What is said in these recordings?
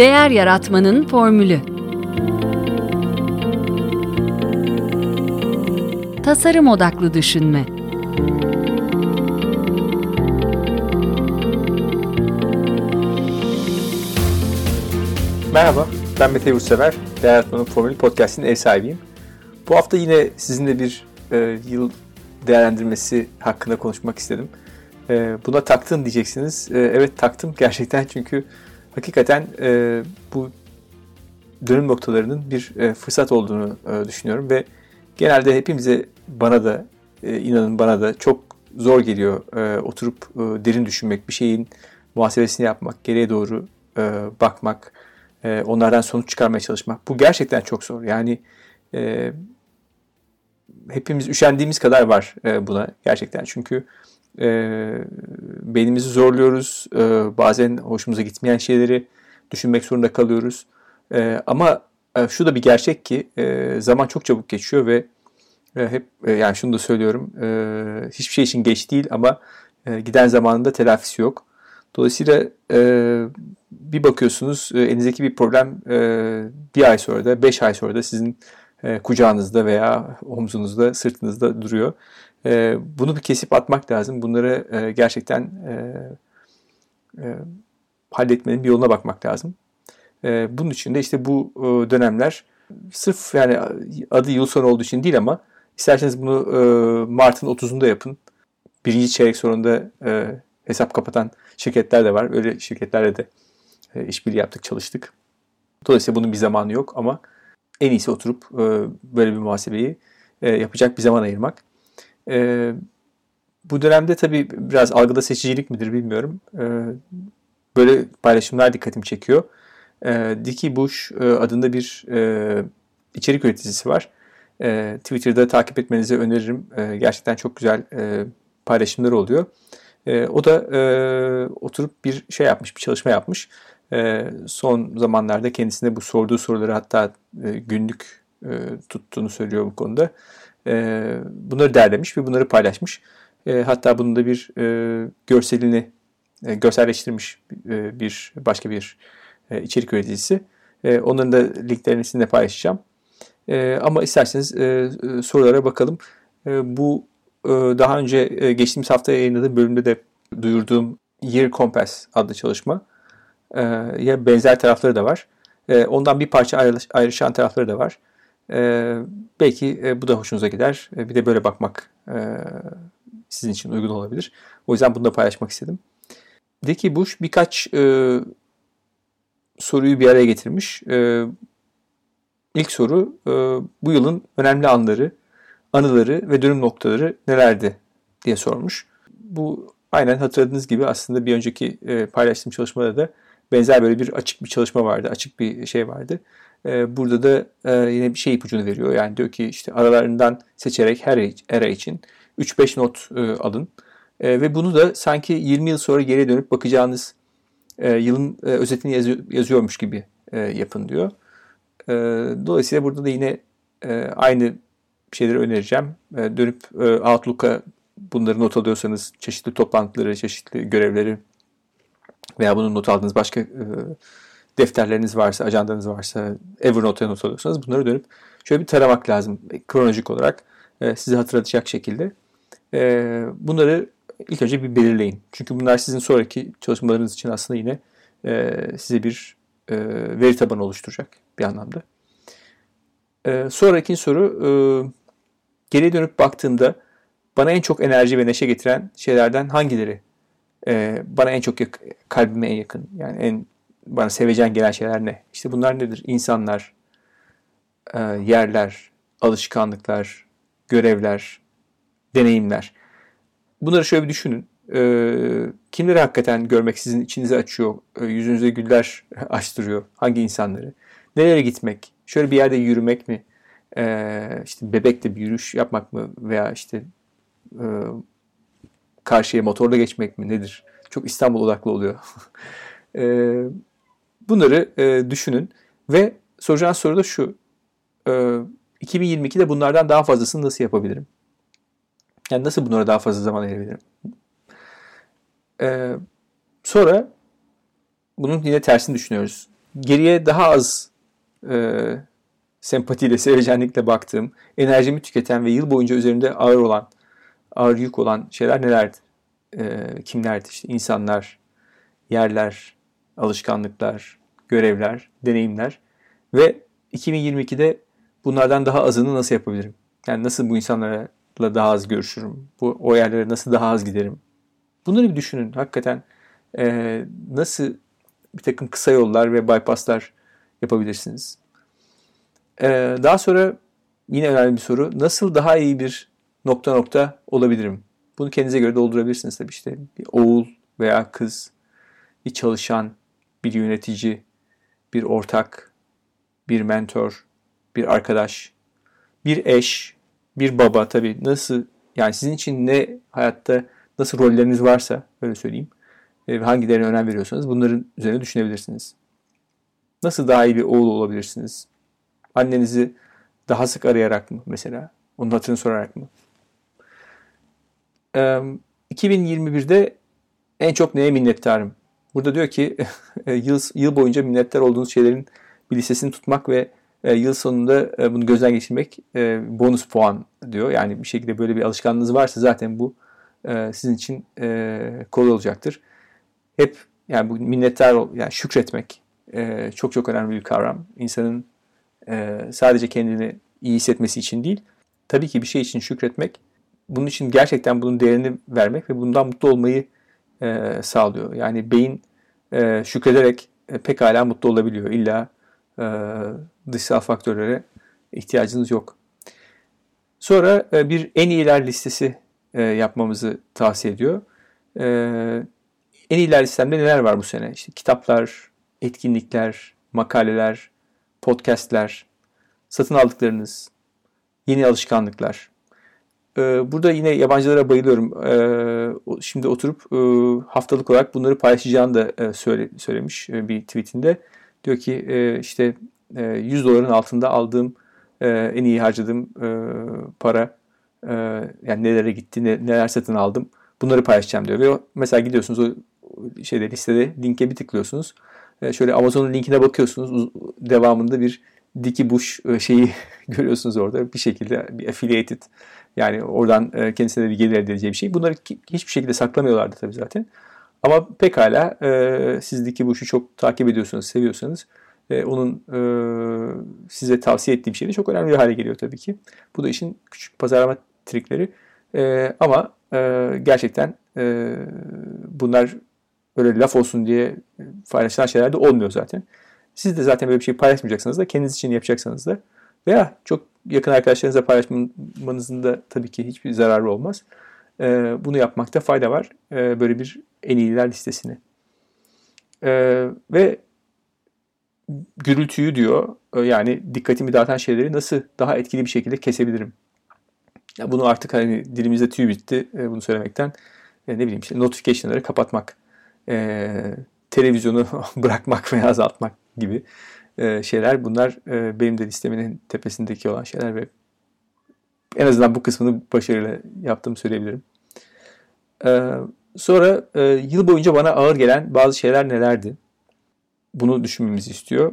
Değer yaratmanın formülü. Tasarım odaklı düşünme. Merhaba, ben Mete Yurtsever. Değer Yaratmanın Formülü Podcast'in ev sahibiyim. Bu hafta yine sizinle bir e, yıl değerlendirmesi hakkında konuşmak istedim. E, buna taktın diyeceksiniz. E, evet taktım gerçekten çünkü hakikaten e, bu dönüm noktalarının bir e, fırsat olduğunu e, düşünüyorum ve genelde hepimize bana da e, inanın bana da çok zor geliyor e, oturup e, derin düşünmek, bir şeyin muhasebesini yapmak, geriye doğru e, bakmak, e, onlardan sonuç çıkarmaya çalışmak. Bu gerçekten çok zor. Yani e, hepimiz üşendiğimiz kadar var e, buna gerçekten. Çünkü e, beynimizi zorluyoruz. E, bazen hoşumuza gitmeyen şeyleri düşünmek zorunda kalıyoruz. E, ama e, şu da bir gerçek ki e, zaman çok çabuk geçiyor ve e, hep e, yani şunu da söylüyorum. E, hiçbir şey için geç değil ama e, giden zamanında telafisi yok. Dolayısıyla e, bir bakıyorsunuz e, elinizdeki bir problem e, bir ay sonra da beş ay sonra da sizin e, kucağınızda veya omzunuzda, sırtınızda duruyor. E, bunu bir kesip atmak lazım. Bunları e, gerçekten e, e, halletmenin bir yoluna bakmak lazım. E, bunun için de işte bu e, dönemler sırf yani adı yıl sonu olduğu için değil ama isterseniz bunu e, Mart'ın 30'unda yapın. Birinci çeyrek sonunda e, hesap kapatan şirketler de var. Öyle şirketlerle de e, işbirliği yaptık, çalıştık. Dolayısıyla bunun bir zamanı yok ama en iyisi oturup e, böyle bir muhasebeyi e, yapacak bir zaman ayırmak. E, bu dönemde tabii biraz algıda seçicilik midir bilmiyorum. E, böyle paylaşımlar dikkatimi çekiyor. E, Dickie Bush e, adında bir e, içerik üreticisi var. E, Twitter'da takip etmenizi öneririm. E, gerçekten çok güzel e, paylaşımlar oluyor. E, o da e, oturup bir şey yapmış, bir çalışma yapmış. E, son zamanlarda kendisine bu sorduğu soruları hatta e, günlük e, tuttuğunu söylüyor bu konuda. E, bunları derlemiş ve bunları paylaşmış. E, hatta bunun da bir e, görselini e, görselleştirmiş e, bir başka bir e, içerik üreticisi. Onların da linklerini sizinle paylaşacağım. Ama isterseniz sorulara bakalım. Bu daha önce e, geçtiğimiz hafta yayınladığım bölümde de duyurduğum Year Compass adlı çalışma ya benzer tarafları da var. Ondan bir parça ayrışan tarafları da var. E, belki e, bu da hoşunuza gider. E, bir de böyle bakmak e, sizin için uygun olabilir. O yüzden bunu da paylaşmak istedim. Deki Bush birkaç e, soruyu bir araya getirmiş. E, ilk soru e, bu yılın önemli anları, anıları ve dönüm noktaları nelerdi diye sormuş. Bu aynen hatırladığınız gibi aslında bir önceki e, paylaştığım çalışmada da benzer böyle bir açık bir çalışma vardı, açık bir şey vardı. E, burada da e, yine bir şey ipucunu veriyor. Yani diyor ki işte aralarından seçerek her era için 3-5 not e, alın. E, ve bunu da sanki 20 yıl sonra geriye dönüp bakacağınız e, yılın e, özetini yazıyor, yazıyormuş gibi e, yapın diyor. E, dolayısıyla burada da yine e, aynı şeyleri önereceğim. E, dönüp e, Outlook'a bunları not alıyorsanız çeşitli toplantıları, çeşitli görevleri veya bunun not aldığınız başka e, defterleriniz varsa, ajandanız varsa, Evernote'a not alıyorsanız bunları dönüp şöyle bir taramak lazım kronolojik olarak e, sizi hatırlatacak şekilde. E, bunları ilk önce bir belirleyin. Çünkü bunlar sizin sonraki çalışmalarınız için aslında yine e, size bir e, veri tabanı oluşturacak bir anlamda. E, sonraki soru e, geriye dönüp baktığımda bana en çok enerji ve neşe getiren şeylerden hangileri e, bana en çok yak- kalbime en yakın yani en bana sevecen gelen şeyler ne? İşte bunlar nedir? İnsanlar, e, yerler, alışkanlıklar, görevler, deneyimler. Bunları şöyle bir düşünün. E, kimleri hakikaten görmek sizin içinizi açıyor, e, yüzünüze güller açtırıyor? Hangi insanları? Nereye gitmek? Şöyle bir yerde yürümek mi? İşte bebekle bir yürüyüş yapmak mı? Veya işte karşıya motorla geçmek mi nedir? Çok İstanbul odaklı oluyor. bunları e, düşünün ve soracağınız soru da şu. E, 2022'de bunlardan daha fazlasını nasıl yapabilirim? Yani nasıl bunlara daha fazla zaman ayırabilirim? E, sonra bunun yine tersini düşünüyoruz. geriye daha az e, sempatiyle, sevecenlikle baktığım, enerjimi tüketen ve yıl boyunca üzerinde ağır olan, ağır yük olan şeyler nelerdi? E, kimlerdi? İşte insanlar, yerler, alışkanlıklar, görevler, deneyimler ve 2022'de bunlardan daha azını nasıl yapabilirim? Yani nasıl bu insanlarla daha az görüşürüm? Bu o yerlere nasıl daha az giderim? Bunları bir düşünün. Hakikaten e, nasıl bir takım kısa yollar ve bypasslar yapabilirsiniz? E, daha sonra yine önemli bir soru. Nasıl daha iyi bir nokta nokta olabilirim? Bunu kendinize göre doldurabilirsiniz tabii işte. Bir oğul veya kız, bir çalışan, bir yönetici, bir ortak, bir mentor, bir arkadaş, bir eş, bir baba tabii nasıl yani sizin için ne hayatta nasıl rolleriniz varsa öyle söyleyeyim e, hangilerine önem veriyorsanız bunların üzerine düşünebilirsiniz. Nasıl daha iyi bir oğul olabilirsiniz? Annenizi daha sık arayarak mı mesela? Onun hatırını sorarak mı? 2021'de en çok neye minnettarım? Burada diyor ki yıl, yıl boyunca minnettar olduğunuz şeylerin bir listesini tutmak ve e, yıl sonunda e, bunu gözden geçirmek e, bonus puan diyor. Yani bir şekilde böyle bir alışkanlığınız varsa zaten bu e, sizin için e, kolay olacaktır. Hep yani bu minnettar yani şükretmek e, çok çok önemli bir kavram. İnsanın e, sadece kendini iyi hissetmesi için değil, tabii ki bir şey için şükretmek, bunun için gerçekten bunun değerini vermek ve bundan mutlu olmayı e, sağlıyor. Yani beyin e, şükrederek e, pekala mutlu olabiliyor. İlla e, dışsal faktörlere ihtiyacınız yok. Sonra e, bir en iyiler listesi e, yapmamızı tavsiye ediyor. E, en iyiler listemde neler var bu sene? İşte kitaplar, etkinlikler, makaleler, podcastler, satın aldıklarınız, yeni alışkanlıklar. Ee, burada yine yabancılara bayılıyorum. Ee, şimdi oturup e, haftalık olarak bunları paylaşacağını da e, söylemiş e, bir tweetinde. Diyor ki işte 100 doların altında aldığım en iyi harcadığım para yani nelere gitti, neler satın aldım bunları paylaşacağım diyor. Ve mesela gidiyorsunuz o şeyde listede linke bir tıklıyorsunuz. Şöyle Amazon'un linkine bakıyorsunuz. Devamında bir Diki Bush şeyi görüyorsunuz orada. Bir şekilde bir affiliated yani oradan e, kendisine bir gelir elde edeceği bir şey. Bunları hiçbir şekilde saklamıyorlardı tabii zaten. Ama pekala e, sizdeki bu işi çok takip ediyorsanız, seviyorsanız e, onun e, size tavsiye ettiği bir şey de çok önemli bir hale geliyor tabii ki. Bu da işin küçük pazarlama trikleri. E, ama e, gerçekten e, bunlar öyle laf olsun diye paylaşılan şeyler de olmuyor zaten. Siz de zaten böyle bir şey paylaşmayacaksınız da kendiniz için yapacaksanız da veya çok yakın arkadaşlarınızla paylaşmanızın da tabii ki hiçbir zararı olmaz. Ee, bunu yapmakta fayda var. Ee, böyle bir en iyiler listesini. Ee, ve gürültüyü diyor e, yani dikkatimi dağıtan şeyleri nasıl daha etkili bir şekilde kesebilirim. Ya bunu artık hani dilimizde tüy bitti e, bunu söylemekten. E, ne bileyim işte notification'ları kapatmak, televizyonu bırakmak veya azaltmak gibi e, şeyler. Bunlar e, benim de listemin tepesindeki olan şeyler ve en azından bu kısmını başarıyla yaptığımı söyleyebilirim. E, sonra yıl boyunca bana ağır gelen bazı şeyler nelerdi? Bunu düşünmemizi istiyor.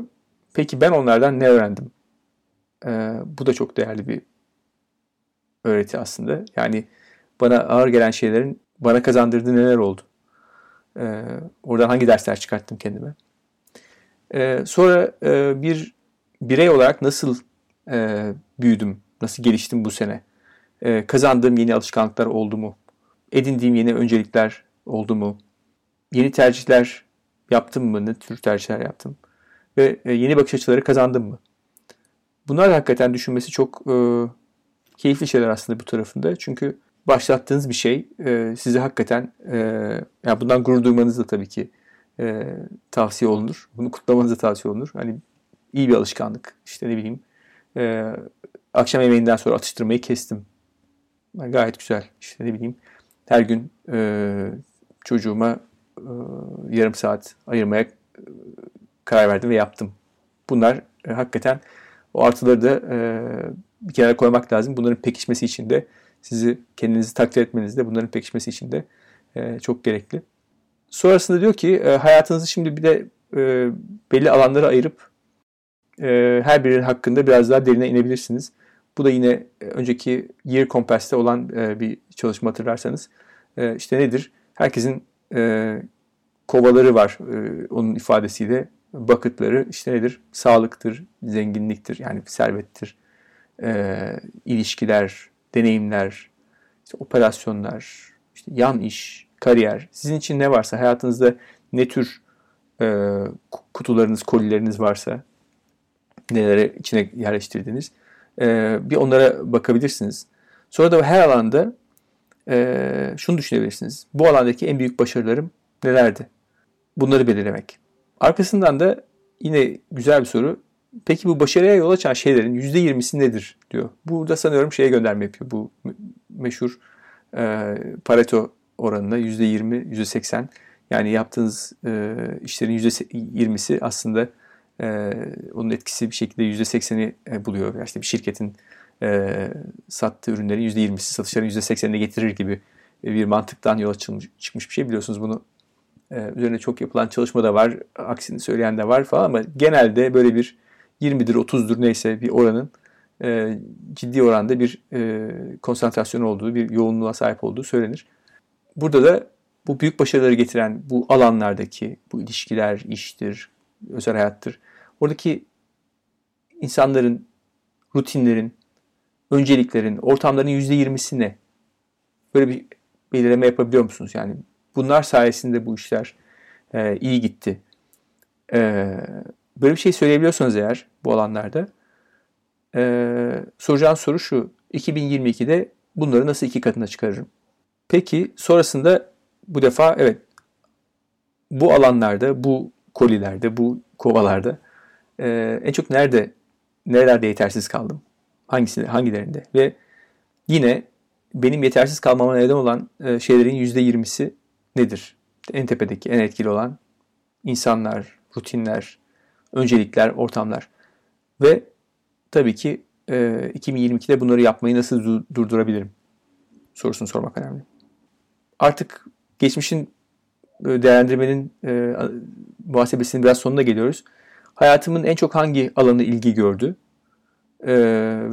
Peki ben onlardan ne öğrendim? bu da çok değerli bir öğreti aslında. Yani bana ağır gelen şeylerin bana kazandırdığı neler oldu? oradan hangi dersler çıkarttım kendime? E, sonra e, bir birey olarak nasıl e, büyüdüm, nasıl geliştim bu sene? E, kazandığım yeni alışkanlıklar oldu mu? Edindiğim yeni öncelikler oldu mu? Yeni tercihler yaptım mı? Ne tür tercihler yaptım? Ve e, yeni bakış açıları kazandım mı? Bunlar hakikaten düşünmesi çok e, keyifli şeyler aslında bu tarafında. Çünkü başlattığınız bir şey e, size hakikaten e, yani bundan gurur duymanız da tabii ki e, tavsiye olunur. Bunu kutlamanıza tavsiye olunur. Hani iyi bir alışkanlık. İşte ne bileyim e, akşam yemeğinden sonra atıştırmayı kestim. Yani gayet güzel. İşte ne bileyim her gün e, çocuğuma e, yarım saat ayırmaya e, karar verdim ve yaptım. Bunlar e, hakikaten o artıları da e, bir kenara koymak lazım. Bunların pekişmesi için de sizi kendinizi takdir etmeniz de bunların pekişmesi için de e, çok gerekli. Sonrasında diyor ki e, hayatınızı şimdi bir de e, belli alanlara ayırıp e, her biri hakkında biraz daha derine inebilirsiniz. Bu da yine önceki Year Compass'te olan bir çalışma hatırlarsanız. İşte nedir? Herkesin kovaları var e, onun ifadesiyle. Bucket'ları işte nedir? Sağlıktır, zenginliktir yani servettir, ilişkiler, deneyimler, işte operasyonlar, işte yan iş, kariyer. Sizin için ne varsa hayatınızda ne tür e, kutularınız, kolileriniz varsa nelere içine yerleştirdiniz. E, bir onlara bakabilirsiniz. Sonra da her alanda e, şunu düşünebilirsiniz. Bu alandaki en büyük başarılarım nelerdi? Bunları belirlemek. Arkasından da yine güzel bir soru. Peki bu başarıya yol açan şeylerin %20'si nedir diyor. Burada sanıyorum şeye gönderme yapıyor. Bu meşhur e, Pareto oranına %20, %80 yani yaptığınız e, işlerin %20'si aslında e, onun etkisi bir şekilde %80'i e, buluyor. Yani işte bir şirketin e, sattığı ürünlerin %20'si satışların %80'ine getirir gibi bir mantıktan yola çıkmış, çıkmış bir şey. Biliyorsunuz bunu e, üzerine çok yapılan çalışma da var. Aksini söyleyen de var falan ama genelde böyle bir 20'dir 30'dur neyse bir oranın e, ciddi oranda bir e, konsantrasyon olduğu, bir yoğunluğa sahip olduğu söylenir. Burada da bu büyük başarıları getiren bu alanlardaki bu ilişkiler, iştir, özel hayattır. Oradaki insanların, rutinlerin, önceliklerin, ortamların %20'si ne? Böyle bir belirleme yapabiliyor musunuz? Yani bunlar sayesinde bu işler e, iyi gitti. E, böyle bir şey söyleyebiliyorsanız eğer bu alanlarda e, soracağım soru şu. 2022'de bunları nasıl iki katına çıkarırım? Peki sonrasında bu defa evet bu alanlarda, bu kolilerde, bu kovalarda e, en çok nerede nerelerde yetersiz kaldım? Hangisinde, hangilerinde? Ve yine benim yetersiz kalmama neden olan e, şeylerin %20'si nedir? En tepedeki, en etkili olan insanlar, rutinler, öncelikler, ortamlar. Ve tabii ki e, 2022'de bunları yapmayı nasıl durdurabilirim? Sorusunu sormak önemli. Artık geçmişin e, değerlendirmenin e, muhasebesinin biraz sonuna geliyoruz. Hayatımın en çok hangi alanı ilgi gördü? E,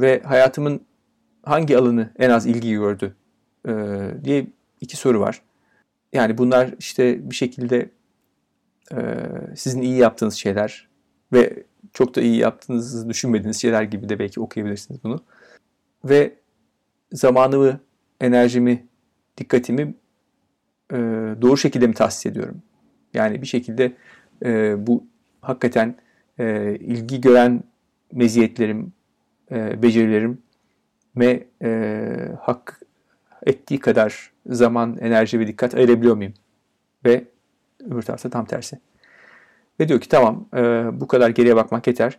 ve hayatımın hangi alanı en az ilgi gördü? E, diye iki soru var. Yani bunlar işte bir şekilde e, sizin iyi yaptığınız şeyler ve çok da iyi yaptığınızı düşünmediğiniz şeyler gibi de belki okuyabilirsiniz bunu. Ve zamanımı, enerjimi, dikkatimi e, doğru şekilde mi tahsis ediyorum? Yani bir şekilde e, bu hakikaten e, ilgi gören meziyetlerim, e, becerilerim ve e, hak ettiği kadar zaman, enerji ve dikkat ayırabiliyor muyum? Ve öbür tarafta tam tersi. Ve diyor ki tamam e, bu kadar geriye bakmak yeter.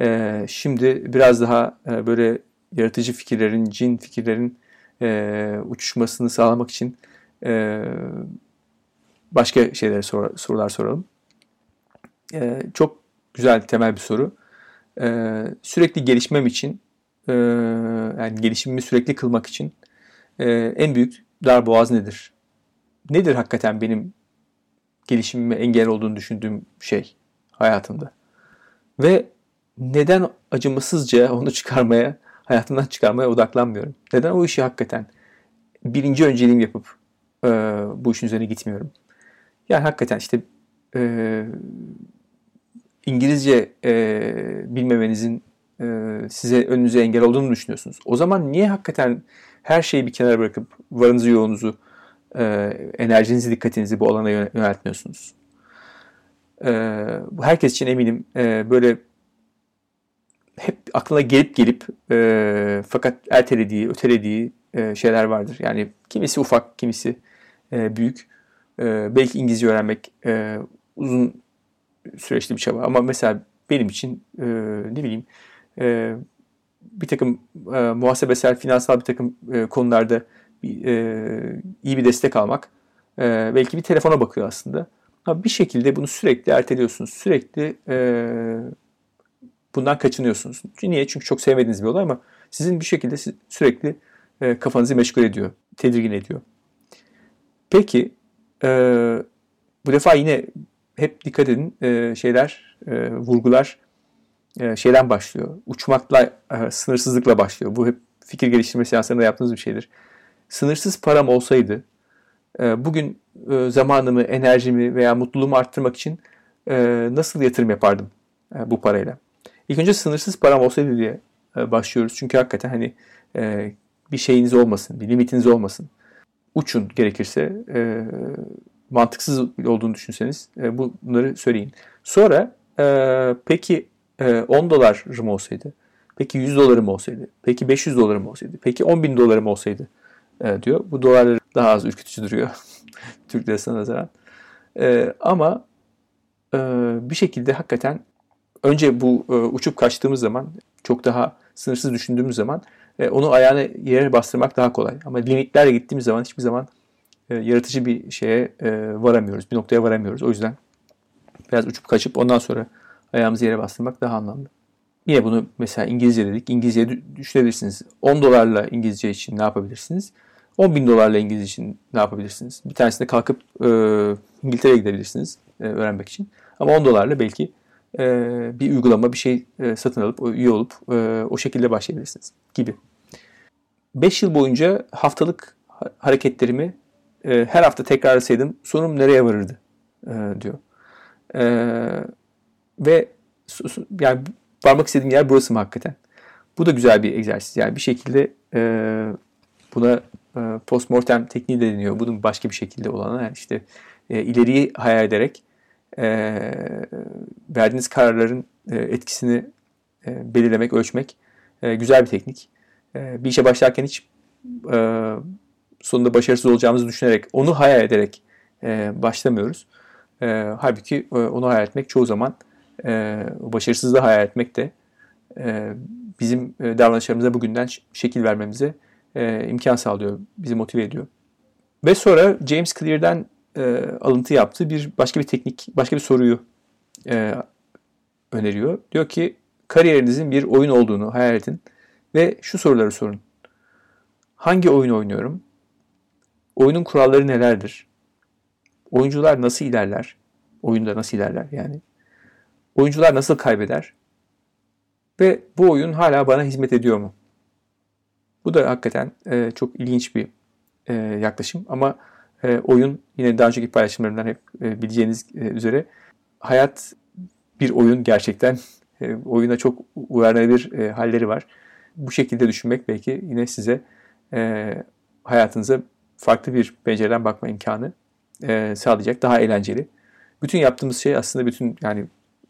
E, şimdi biraz daha e, böyle yaratıcı fikirlerin, cin fikirlerin e, uçuşmasını sağlamak için e, başka şeylere sor, sorular soralım. E, çok güzel temel bir soru. E, sürekli gelişmem için, e, yani gelişimimi sürekli kılmak için e, en büyük darboğaz nedir? Nedir hakikaten benim gelişimime engel olduğunu düşündüğüm şey hayatımda? Ve neden acımasızca onu çıkarmaya, hayatımdan çıkarmaya odaklanmıyorum? Neden o işi hakikaten birinci önceliğim yapıp e, bu işin üzerine gitmiyorum? Yani hakikaten işte e, İngilizce e, bilmemenizin e, size önünüze engel olduğunu düşünüyorsunuz. O zaman niye hakikaten her şeyi bir kenara bırakıp varınızı yoğunuzu, e, enerjinizi, dikkatinizi bu alana yöneltmiyorsunuz? E, bu herkes için eminim e, böyle hep aklına gelip gelip e, fakat ertelediği, ötelediği e, şeyler vardır. Yani kimisi ufak, kimisi e, büyük. E, belki İngilizce öğrenmek e, uzun süreçli bir çaba ama mesela benim için e, ne bileyim e, bir takım e, muhasebesel, finansal bir takım e, konularda e, iyi bir destek almak e, belki bir telefona bakıyor aslında. Ama bir şekilde bunu sürekli erteliyorsunuz. Sürekli e, bundan kaçınıyorsunuz. Niye? Çünkü çok sevmediğiniz bir olay ama sizin bir şekilde sürekli e, kafanızı meşgul ediyor, tedirgin ediyor. Peki e, bu defa yine hep dikkat edin e, şeyler, e, vurgular e, şeyden başlıyor. Uçmakla, e, sınırsızlıkla başlıyor. Bu hep fikir geliştirme seanslarında yaptığınız bir şeydir. Sınırsız param olsaydı e, bugün e, zamanımı, enerjimi veya mutluluğumu arttırmak için e, nasıl yatırım yapardım e, bu parayla? İlk önce sınırsız param olsaydı diye e, başlıyoruz. Çünkü hakikaten hani e, bir şeyiniz olmasın, bir limitiniz olmasın. Uçun gerekirse e, mantıksız olduğunu düşünseniz e, bunları söyleyin. Sonra e, peki e, 10 dolarım olsaydı, peki 100 dolarım olsaydı, peki 500 dolarım olsaydı, peki 10 bin dolarım olsaydı e, diyor. Bu dolarları daha az ürkütücü duruyor Türk lirasına nazaran. E, ama e, bir şekilde hakikaten önce bu e, uçup kaçtığımız zaman çok daha sınırsız düşündüğümüz zaman e, onu ayağına yere bastırmak daha kolay. Ama limitlerle gittiğimiz zaman hiçbir zaman e, yaratıcı bir şeye e, varamıyoruz. Bir noktaya varamıyoruz. O yüzden biraz uçup kaçıp ondan sonra ayağımızı yere bastırmak daha anlamlı. Yine bunu mesela İngilizce dedik. İngilizce düşünebilirsiniz. 10 dolarla İngilizce için ne yapabilirsiniz? 10 bin dolarla İngilizce için ne yapabilirsiniz? Bir tanesinde kalkıp e, İngiltere'ye gidebilirsiniz e, öğrenmek için. Ama 10 dolarla belki bir uygulama, bir şey e, satın alıp, üye olup e, o şekilde başlayabilirsiniz gibi. 5 yıl boyunca haftalık hareketlerimi e, her hafta tekrarlasaydım sonum nereye varırdı diyor. Ve yani varmak istediğim yer burası mı hakikaten? Bu da güzel bir egzersiz. Yani bir şekilde buna postmortem tekniği de deniyor. Bunun başka bir şekilde olanı yani işte ileriyi hayal ederek e, verdiğiniz kararların e, etkisini e, belirlemek, ölçmek e, güzel bir teknik. E, bir işe başlarken hiç e, sonunda başarısız olacağımızı düşünerek, onu hayal ederek e, başlamıyoruz. E, halbuki e, onu hayal etmek çoğu zaman e, başarısızlığı hayal etmek de e, bizim e, davranışlarımıza bugünden şekil vermemize e, imkan sağlıyor, bizi motive ediyor. Ve sonra James Clear'den e, alıntı yaptığı bir başka bir teknik, başka bir soruyu e, öneriyor. Diyor ki kariyerinizin bir oyun olduğunu hayal edin ve şu soruları sorun. Hangi oyun oynuyorum? Oyunun kuralları nelerdir? Oyuncular nasıl ilerler? Oyunda nasıl ilerler yani? Oyuncular nasıl kaybeder? Ve bu oyun hala bana hizmet ediyor mu? Bu da hakikaten e, çok ilginç bir e, yaklaşım ama e, oyun yine daha önceki paylaşımlarımdan hep e, bileceğiniz e, üzere hayat bir oyun gerçekten e, oyuna çok uyarlanabilir e, halleri var. Bu şekilde düşünmek belki yine size e, hayatınıza farklı bir pencereden bakma imkanı e, sağlayacak. Daha eğlenceli. Bütün yaptığımız şey aslında bütün yani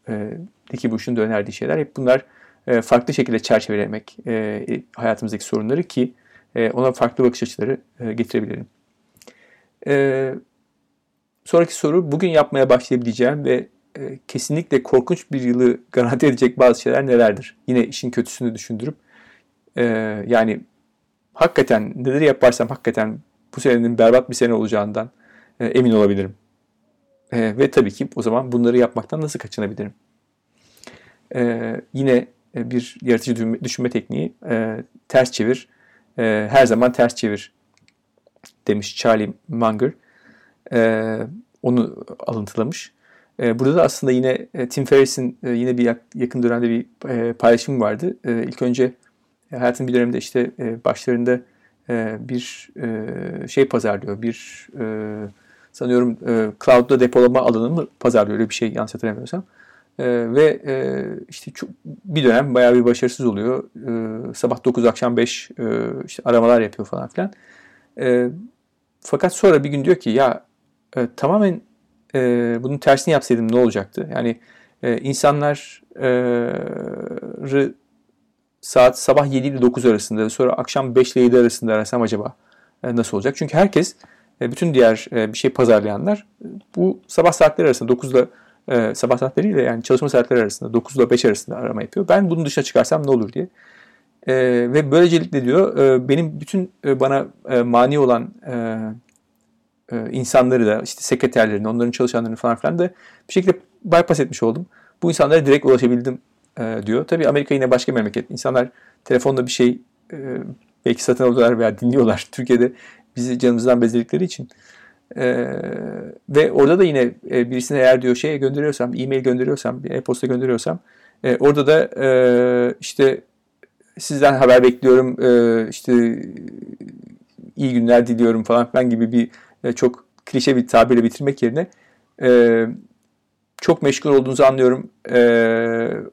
e, Diki Bush'un da önerdiği şeyler hep bunlar e, farklı şekilde çerçevelemek e, hayatımızdaki sorunları ki e, ona farklı bakış açıları e, getirebilirim. E, sonraki soru bugün yapmaya başlayabileceğim ve e, kesinlikle korkunç bir yılı garanti edecek bazı şeyler nelerdir? Yine işin kötüsünü düşündürüp e, yani hakikaten neleri yaparsam hakikaten bu senenin berbat bir sene olacağından e, emin olabilirim. E, ve tabii ki o zaman bunları yapmaktan nasıl kaçınabilirim? E, yine e, bir yaratıcı düşünme tekniği e, ters çevir, e, her zaman ters çevir demiş Charlie Munger. E, onu alıntılamış. E, burada da aslında yine e, Tim Ferriss'in e, yine bir yakın dönemde bir e, paylaşımı vardı. E, ilk önce e, hayatın bir döneminde işte e, başlarında e, bir e, şey pazarlıyor. Bir e, sanıyorum e, cloud'da depolama alanı mı pazarlıyor öyle bir şey yanlış hatırlamıyorsam. E, ve e, işte çok, bir dönem bayağı bir başarısız oluyor. E, sabah 9 akşam 5 e, işte aramalar yapıyor falan filan. E, fakat sonra bir gün diyor ki ya e, tamamen e, bunun tersini yapsaydım ne olacaktı? Yani e, insanları saat sabah 7 ile 9 arasında sonra akşam 5 ile 7 arasında arasam acaba e, nasıl olacak? Çünkü herkes e, bütün diğer e, bir şey pazarlayanlar bu sabah saatleri arasında 9 ile e, sabah saatleriyle yani çalışma saatleri arasında 9 ile 5 arasında arama yapıyor. Ben bunun dışına çıkarsam ne olur diye. E, ve böylelikle diyor e, benim bütün e, bana e, mani olan e, e, insanları da işte sekreterlerini, onların çalışanlarını falan filan da bir şekilde bypass etmiş oldum. Bu insanlara direkt ulaşabildim e, diyor. Tabii Amerika yine başka memleket. İnsanlar telefonda bir şey e, belki satın alıyorlar veya dinliyorlar. Türkiye'de bizi canımızdan bezledikleri için E, ve orada da yine e, birisine eğer diyor şeye gönderiyorsam, e-mail gönderiyorsam, e-posta gönderiyorsam e, orada da e, işte sizden haber bekliyorum, e, işte iyi günler diliyorum falan filan gibi bir e, çok klişe bir tabirle bitirmek yerine e, çok meşgul olduğunuzu anlıyorum.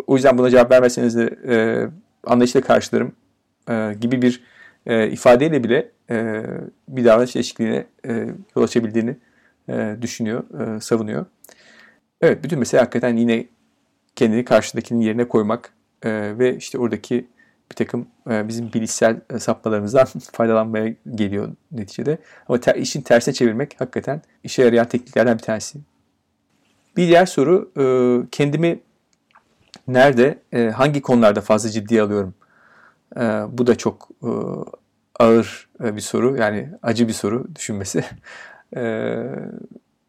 O yüzden buna cevap vermezseniz de anlayışla karşılarım gibi bir ifadeyle bile bir davranış değişikliğine e, yol açabildiğini düşünüyor, savunuyor. Evet, bütün mesele hakikaten yine kendini karşıdakinin yerine koymak ve işte oradaki bir takım e, bizim bilişsel sapmalarımızdan faydalanmaya geliyor neticede. Ama ter, işin tersine çevirmek hakikaten işe yarayan tekniklerden bir tanesi. Bir diğer soru e, kendimi nerede, e, hangi konularda fazla ciddiye alıyorum? Bu da çok ağır bir soru yani acı bir soru düşünmesi.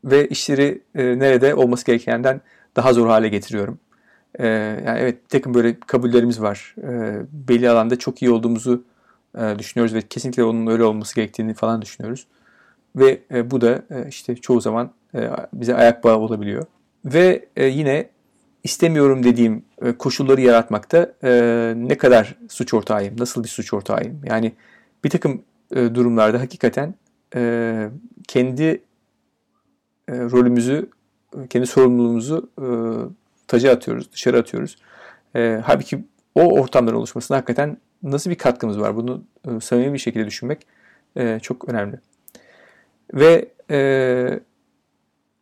Ve işleri nerede olması gerekenden daha zor hale getiriyorum. E, yani evet bir takım böyle kabullerimiz var. E, belli alanda çok iyi olduğumuzu e, düşünüyoruz ve kesinlikle onun öyle olması gerektiğini falan düşünüyoruz. Ve e, bu da e, işte çoğu zaman e, bize ayak bağı olabiliyor. Ve e, yine istemiyorum dediğim e, koşulları yaratmakta e, ne kadar suç ortağıyım, nasıl bir suç ortağıyım? Yani bir takım e, durumlarda hakikaten e, kendi e, rolümüzü, kendi sorumluluğumuzu e, taca atıyoruz, dışarı atıyoruz. E, halbuki o ortamların oluşmasına hakikaten nasıl bir katkımız var? Bunu e, samimi bir şekilde düşünmek e, çok önemli. Ve e,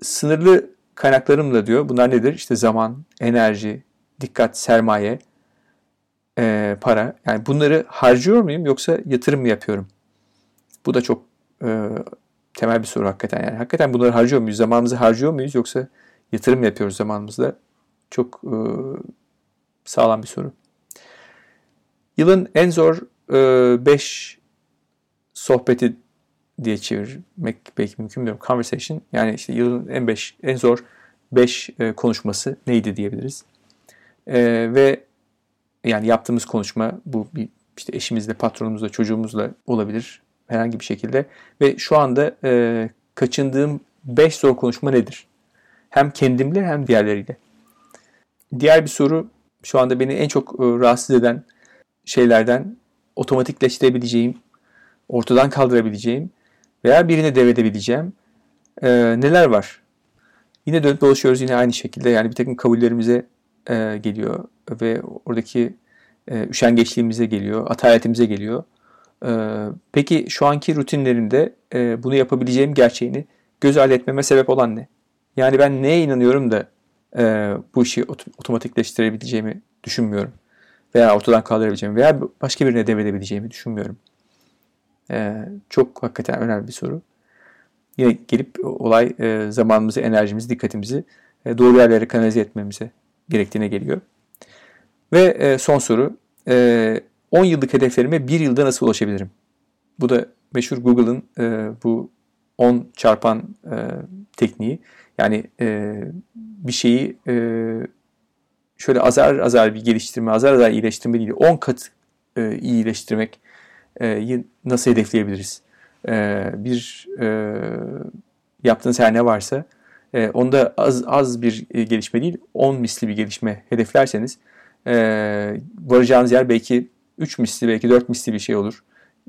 sınırlı kaynaklarımla diyor. Bunlar nedir? İşte zaman, enerji, dikkat, sermaye, e, para. Yani bunları harcıyor muyum yoksa yatırım mı yapıyorum? Bu da çok e, temel bir soru hakikaten. Yani hakikaten bunları harcıyor muyuz? Zamanımızı harcıyor muyuz yoksa yatırım mı yapıyoruz zamanımızda? Çok e, sağlam bir soru. Yılın en zor 5 e, sohbeti diye çevirmek belki mümkün değil. Conversation yani işte yılın en beş en zor 5 e, konuşması neydi diyebiliriz. E, ve yani yaptığımız konuşma bu bir işte eşimizle, patronumuzla, çocuğumuzla olabilir herhangi bir şekilde. Ve şu anda e, kaçındığım 5 zor konuşma nedir? Hem kendimle hem diğerleriyle. Diğer bir soru şu anda beni en çok e, rahatsız eden şeylerden otomatikleştirebileceğim, ortadan kaldırabileceğim veya birine devredebileceğim e, neler var? Yine dönüp dolaşıyoruz yine aynı şekilde yani bir takım kabullerimize e, geliyor ve oradaki e, üşengeçliğimize geliyor, ataletimize geliyor. E, peki şu anki rutinlerimde e, bunu yapabileceğim gerçeğini göz ardı etmeme sebep olan ne? Yani ben neye inanıyorum da e, bu işi otomatikleştirebileceğimi düşünmüyorum. Veya ortadan kaldırabileceğimi veya başka birine devredebileceğimi düşünmüyorum. E, çok hakikaten önemli bir soru. Yine gelip olay e, zamanımızı, enerjimizi, dikkatimizi e, doğru yerlere kanalize etmemize gerektiğine geliyor. Ve e, son soru. E, 10 yıllık hedeflerime 1 yılda nasıl ulaşabilirim? Bu da meşhur Google'ın e, bu 10 çarpan e, tekniği. Yani e, bir şeyi e, şöyle azar azar bir geliştirme, azar azar iyileştirme değil, 10 kat e, iyileştirmek e, nasıl hedefleyebiliriz? E, bir e, yaptığınız her ne varsa e, onda az az bir e, gelişme değil 10 misli bir gelişme hedeflerseniz e, varacağınız yer belki 3 misli belki 4 misli bir şey olur.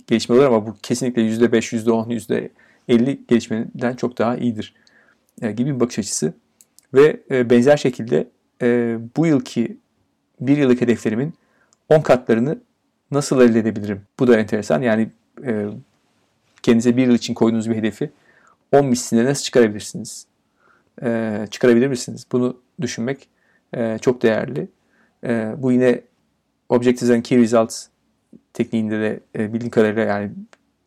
Gelişme olur ama bu kesinlikle %5, %10, %50 gelişmeden çok daha iyidir e, gibi bir bakış açısı. Ve e, benzer şekilde e, bu yılki bir yıllık hedeflerimin 10 katlarını nasıl elde edebilirim? Bu da enteresan. Yani e, kendinize bir yıl için koyduğunuz bir hedefi 10 misline nasıl çıkarabilirsiniz? E, çıkarabilir misiniz? Bunu düşünmek e, çok değerli. E, bu yine Objectives and Key Results tekniğinde de e, bildiğim kadarıyla yani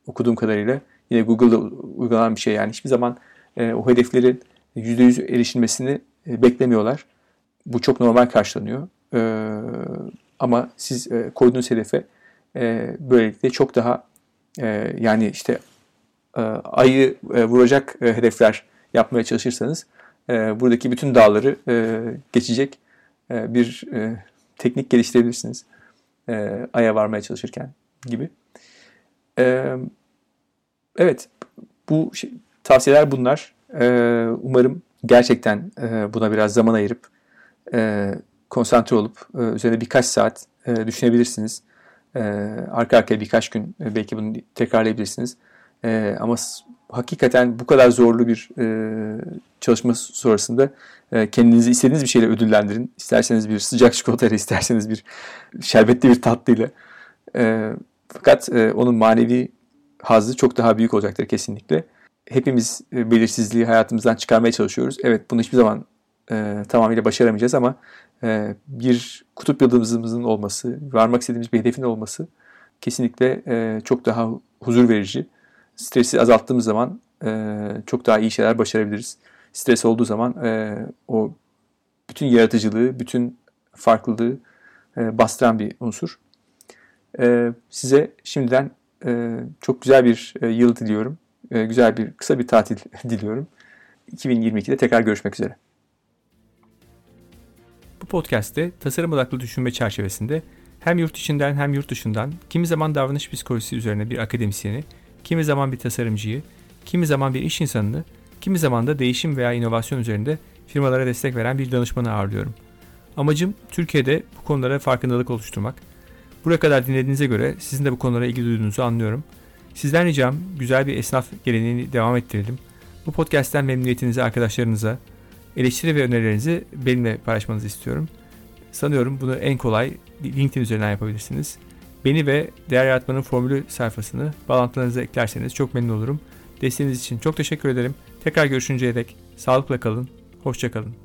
okuduğum kadarıyla yine Google'da uygulanan bir şey. Yani hiçbir zaman e, o hedeflerin %100 erişilmesini e, beklemiyorlar. Bu çok normal karşılanıyor. E, ama siz e, koyduğunuz hedefe böylelikle çok daha yani işte ayı vuracak hedefler yapmaya çalışırsanız buradaki bütün dağları geçecek bir teknik geliştirebilirsiniz. E, aya varmaya çalışırken gibi. Evet bu şey, tavsiyeler bunlar. E, umarım gerçekten e, buna biraz zaman ayırıp e, konsantre olup e, üzerine birkaç saat düşünebilirsiniz. Arka arkaya birkaç gün belki bunu tekrarlayabilirsiniz. Ama hakikaten bu kadar zorlu bir çalışma sonrasında kendinizi istediğiniz bir şeyle ödüllendirin. İsterseniz bir sıcak çikolatayla, isterseniz bir şerbetli bir tatlıyla. Fakat onun manevi hazzı çok daha büyük olacaktır kesinlikle. Hepimiz e, belirsizliği hayatımızdan çıkarmaya çalışıyoruz. Evet bunu hiçbir zaman e, tamamıyla başaramayacağız ama e, bir kutup yıldızımızın olması, varmak istediğimiz bir hedefin olması kesinlikle e, çok daha huzur verici. Stresi azalttığımız zaman e, çok daha iyi şeyler başarabiliriz. Stres olduğu zaman e, o bütün yaratıcılığı, bütün farklılığı e, bastıran bir unsur. E, size şimdiden e, çok güzel bir e, yıl diliyorum. E, güzel bir kısa bir tatil diliyorum. 2022'de tekrar görüşmek üzere. Bu podcast'te tasarım odaklı düşünme çerçevesinde hem yurt içinden hem yurt dışından kimi zaman davranış psikolojisi üzerine bir akademisyeni, kimi zaman bir tasarımcıyı, kimi zaman bir iş insanını, kimi zaman da değişim veya inovasyon üzerinde firmalara destek veren bir danışmanı ağırlıyorum. Amacım Türkiye'de bu konulara farkındalık oluşturmak. Buraya kadar dinlediğinize göre sizin de bu konulara ilgi duyduğunuzu anlıyorum. Sizden ricam güzel bir esnaf geleneğini devam ettirelim. Bu podcast'ten memnuniyetinizi arkadaşlarınıza, eleştiri ve önerilerinizi benimle paylaşmanızı istiyorum. Sanıyorum bunu en kolay LinkedIn üzerinden yapabilirsiniz. Beni ve Değer Yaratmanın Formülü sayfasını bağlantılarınıza eklerseniz çok memnun olurum. Desteğiniz için çok teşekkür ederim. Tekrar görüşünceye dek sağlıkla kalın, hoşçakalın.